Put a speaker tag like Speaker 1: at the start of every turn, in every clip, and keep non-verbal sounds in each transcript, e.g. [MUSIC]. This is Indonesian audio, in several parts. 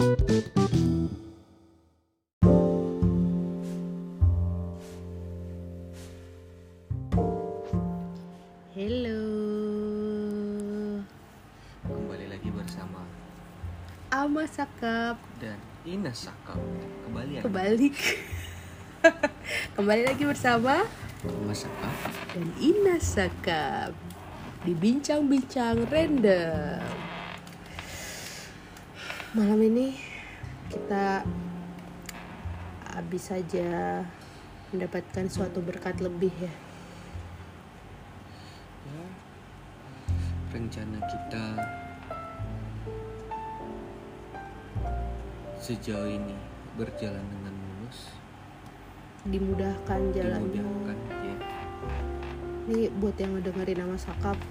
Speaker 1: Hello.
Speaker 2: Kembali lagi bersama
Speaker 1: Ama Sakap
Speaker 2: dan Ina Saka Kembali ya
Speaker 1: kebalik. [LAUGHS] Kembali lagi bersama
Speaker 2: Ama Saka
Speaker 1: dan Ina Sakap di bincang-bincang random. Malam ini kita habis saja mendapatkan suatu berkat lebih ya.
Speaker 2: ya, Rencana kita Sejauh ini berjalan dengan mulus
Speaker 1: Dimudahkan jalannya.
Speaker 2: Dimudahkan ya
Speaker 1: Ini buat yang ngedengerin nama Sakap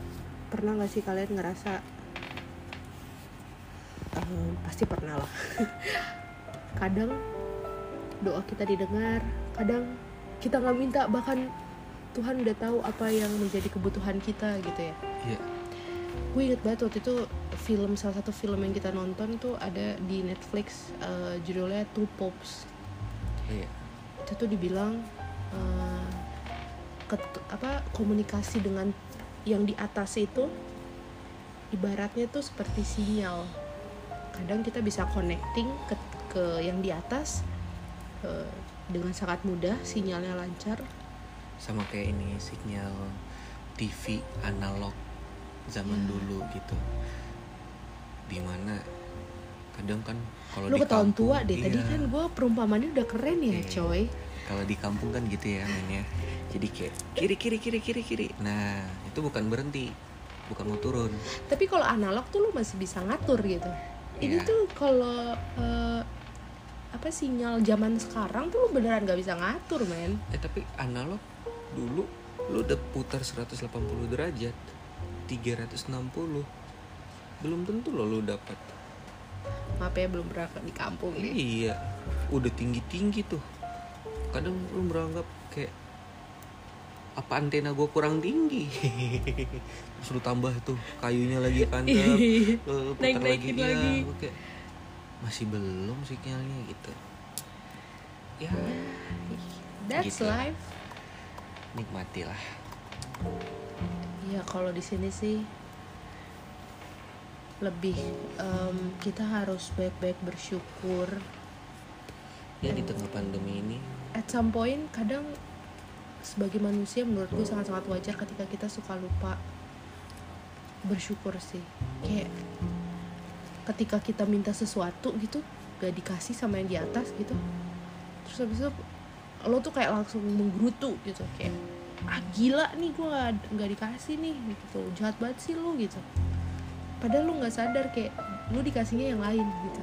Speaker 1: Pernah gak sih kalian ngerasa Eh, Pasti pernah lah. [LAUGHS] Kadang doa kita didengar Kadang kita nggak minta Bahkan Tuhan udah tahu apa yang menjadi kebutuhan kita gitu ya.
Speaker 2: Iya.
Speaker 1: Gue inget banget waktu itu film salah satu film yang kita nonton tuh ada di Netflix eh, judulnya Two Popes.
Speaker 2: Iya.
Speaker 1: Itu tuh dibilang eh, ket- apa komunikasi dengan yang di atas itu ibaratnya tuh seperti sinyal kadang kita bisa connecting ke ke yang di atas eh, dengan sangat mudah sinyalnya lancar.
Speaker 2: Sama kayak ini sinyal TV analog zaman
Speaker 1: Ya.
Speaker 2: dulu gitu. Di mana kadang kan kalau
Speaker 1: lu ketahuan tua deh tadi
Speaker 2: iya.
Speaker 1: kan gue perumpamannya udah keren ya coy.
Speaker 2: Kalau di kampung kan gitu ya mainnya. Jadi kayak kiri kiri kiri kiri kiri. Nah itu bukan berhenti bukan mau turun.
Speaker 1: Tapi kalau analog tuh lu masih bisa ngatur gitu ini
Speaker 2: Iya.
Speaker 1: tuh kalau eh, apa sinyal zaman sekarang tuh lu beneran gak bisa ngatur men.
Speaker 2: Eh tapi analog dulu lu udah putar 180 derajat 360 belum tentu lo lu dapat
Speaker 1: maaf ya belum pernah di kampung ya.
Speaker 2: Iya udah tinggi tinggi tuh. Kadang lu beranggap kayak apa antena gua kurang tinggi? [LAUGHS] Terus lu tambah tuh kayunya lagi [LAUGHS] kandap lu putar
Speaker 1: Naik-naikin
Speaker 2: iya,
Speaker 1: lagi.
Speaker 2: kayak masih belum sinyalnya gitu. Ya
Speaker 1: that's
Speaker 2: Gitu.
Speaker 1: life.
Speaker 2: Nikmatilah.
Speaker 1: Ya kalau di sini sih lebih em, kita harus baik-baik bersyukur.
Speaker 2: Ya di tengah pandemi ini.
Speaker 1: At some point kadang sebagai manusia menurut gue sangat-sangat wajar ketika kita suka lupa bersyukur sih. Kayak ketika kita minta sesuatu gitu gak dikasih sama yang di atas gitu terus habis itu lo tuh kayak langsung menggerutu gitu kayak ah gila nih gue gak, nggak dikasih nih gitu. Jahat banget sih lo gitu. Padahal lo nggak sadar kayak lo dikasihnya yang lain gitu.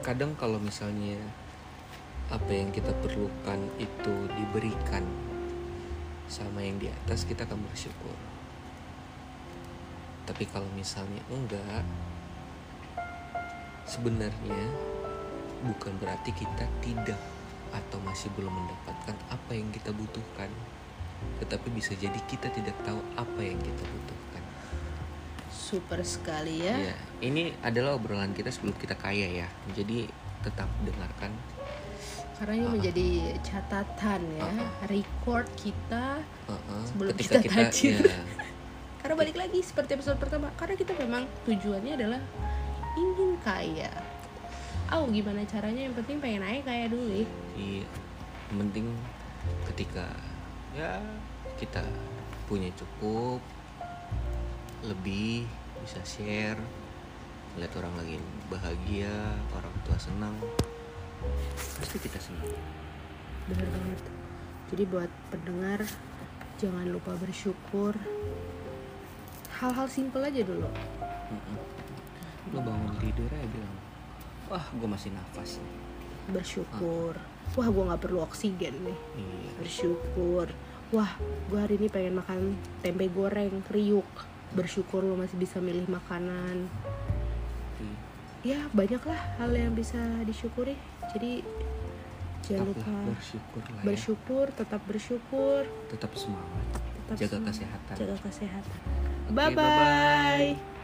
Speaker 2: Kadang kalau misalnya apa yang kita perlukan itu diberikan sama yang di atas kita akan bersyukur tapi kalau misalnya enggak sebenarnya bukan berarti kita tidak atau masih belum mendapatkan apa yang kita butuhkan tetapi bisa jadi kita tidak tahu apa yang kita butuhkan
Speaker 1: super sekali ya
Speaker 2: Ya, ini adalah obrolan kita sebelum kita kaya ya. Jadi tetap dengarkan.
Speaker 1: Karena ini
Speaker 2: Ah.
Speaker 1: menjadi catatan ya
Speaker 2: Ah,
Speaker 1: record kita
Speaker 2: Uh-uh.
Speaker 1: Sebelum
Speaker 2: Ketika
Speaker 1: kita tajir.
Speaker 2: ya, [LAUGHS]
Speaker 1: karena balik lagi seperti episode pertama karena kita memang tujuannya adalah ingin kaya oh gimana caranya yang penting pengen aja kaya dulu ya
Speaker 2: iya. Yang penting ketika ya kita punya cukup lebih bisa share lihat orang lagi bahagia orang tua senang pasti kita senang.
Speaker 1: Bener banget. Jadi buat pendengar jangan lupa bersyukur. Hal-hal simple aja dulu.
Speaker 2: Mm-mm. lo bangun tidur aja bilang wah gue masih nafas nih.
Speaker 1: Bersyukur. Wah gue nggak perlu oksigen nih.
Speaker 2: Iya.
Speaker 1: Bersyukur. Wah gue hari ini pengen makan tempe goreng kriuk bersyukur lo masih bisa milih makanan.
Speaker 2: Iya.
Speaker 1: Ya banyak lah hal yang bisa disyukuri. Jadi jangan lupa
Speaker 2: bersyukur lah ya.
Speaker 1: bersyukur tetap bersyukur.
Speaker 2: Tetap semangat.
Speaker 1: Tetap
Speaker 2: jaga
Speaker 1: semangat,
Speaker 2: kesehatan.
Speaker 1: Jaga kesehatan.
Speaker 2: Oke,
Speaker 1: bye bye
Speaker 2: bye-bye.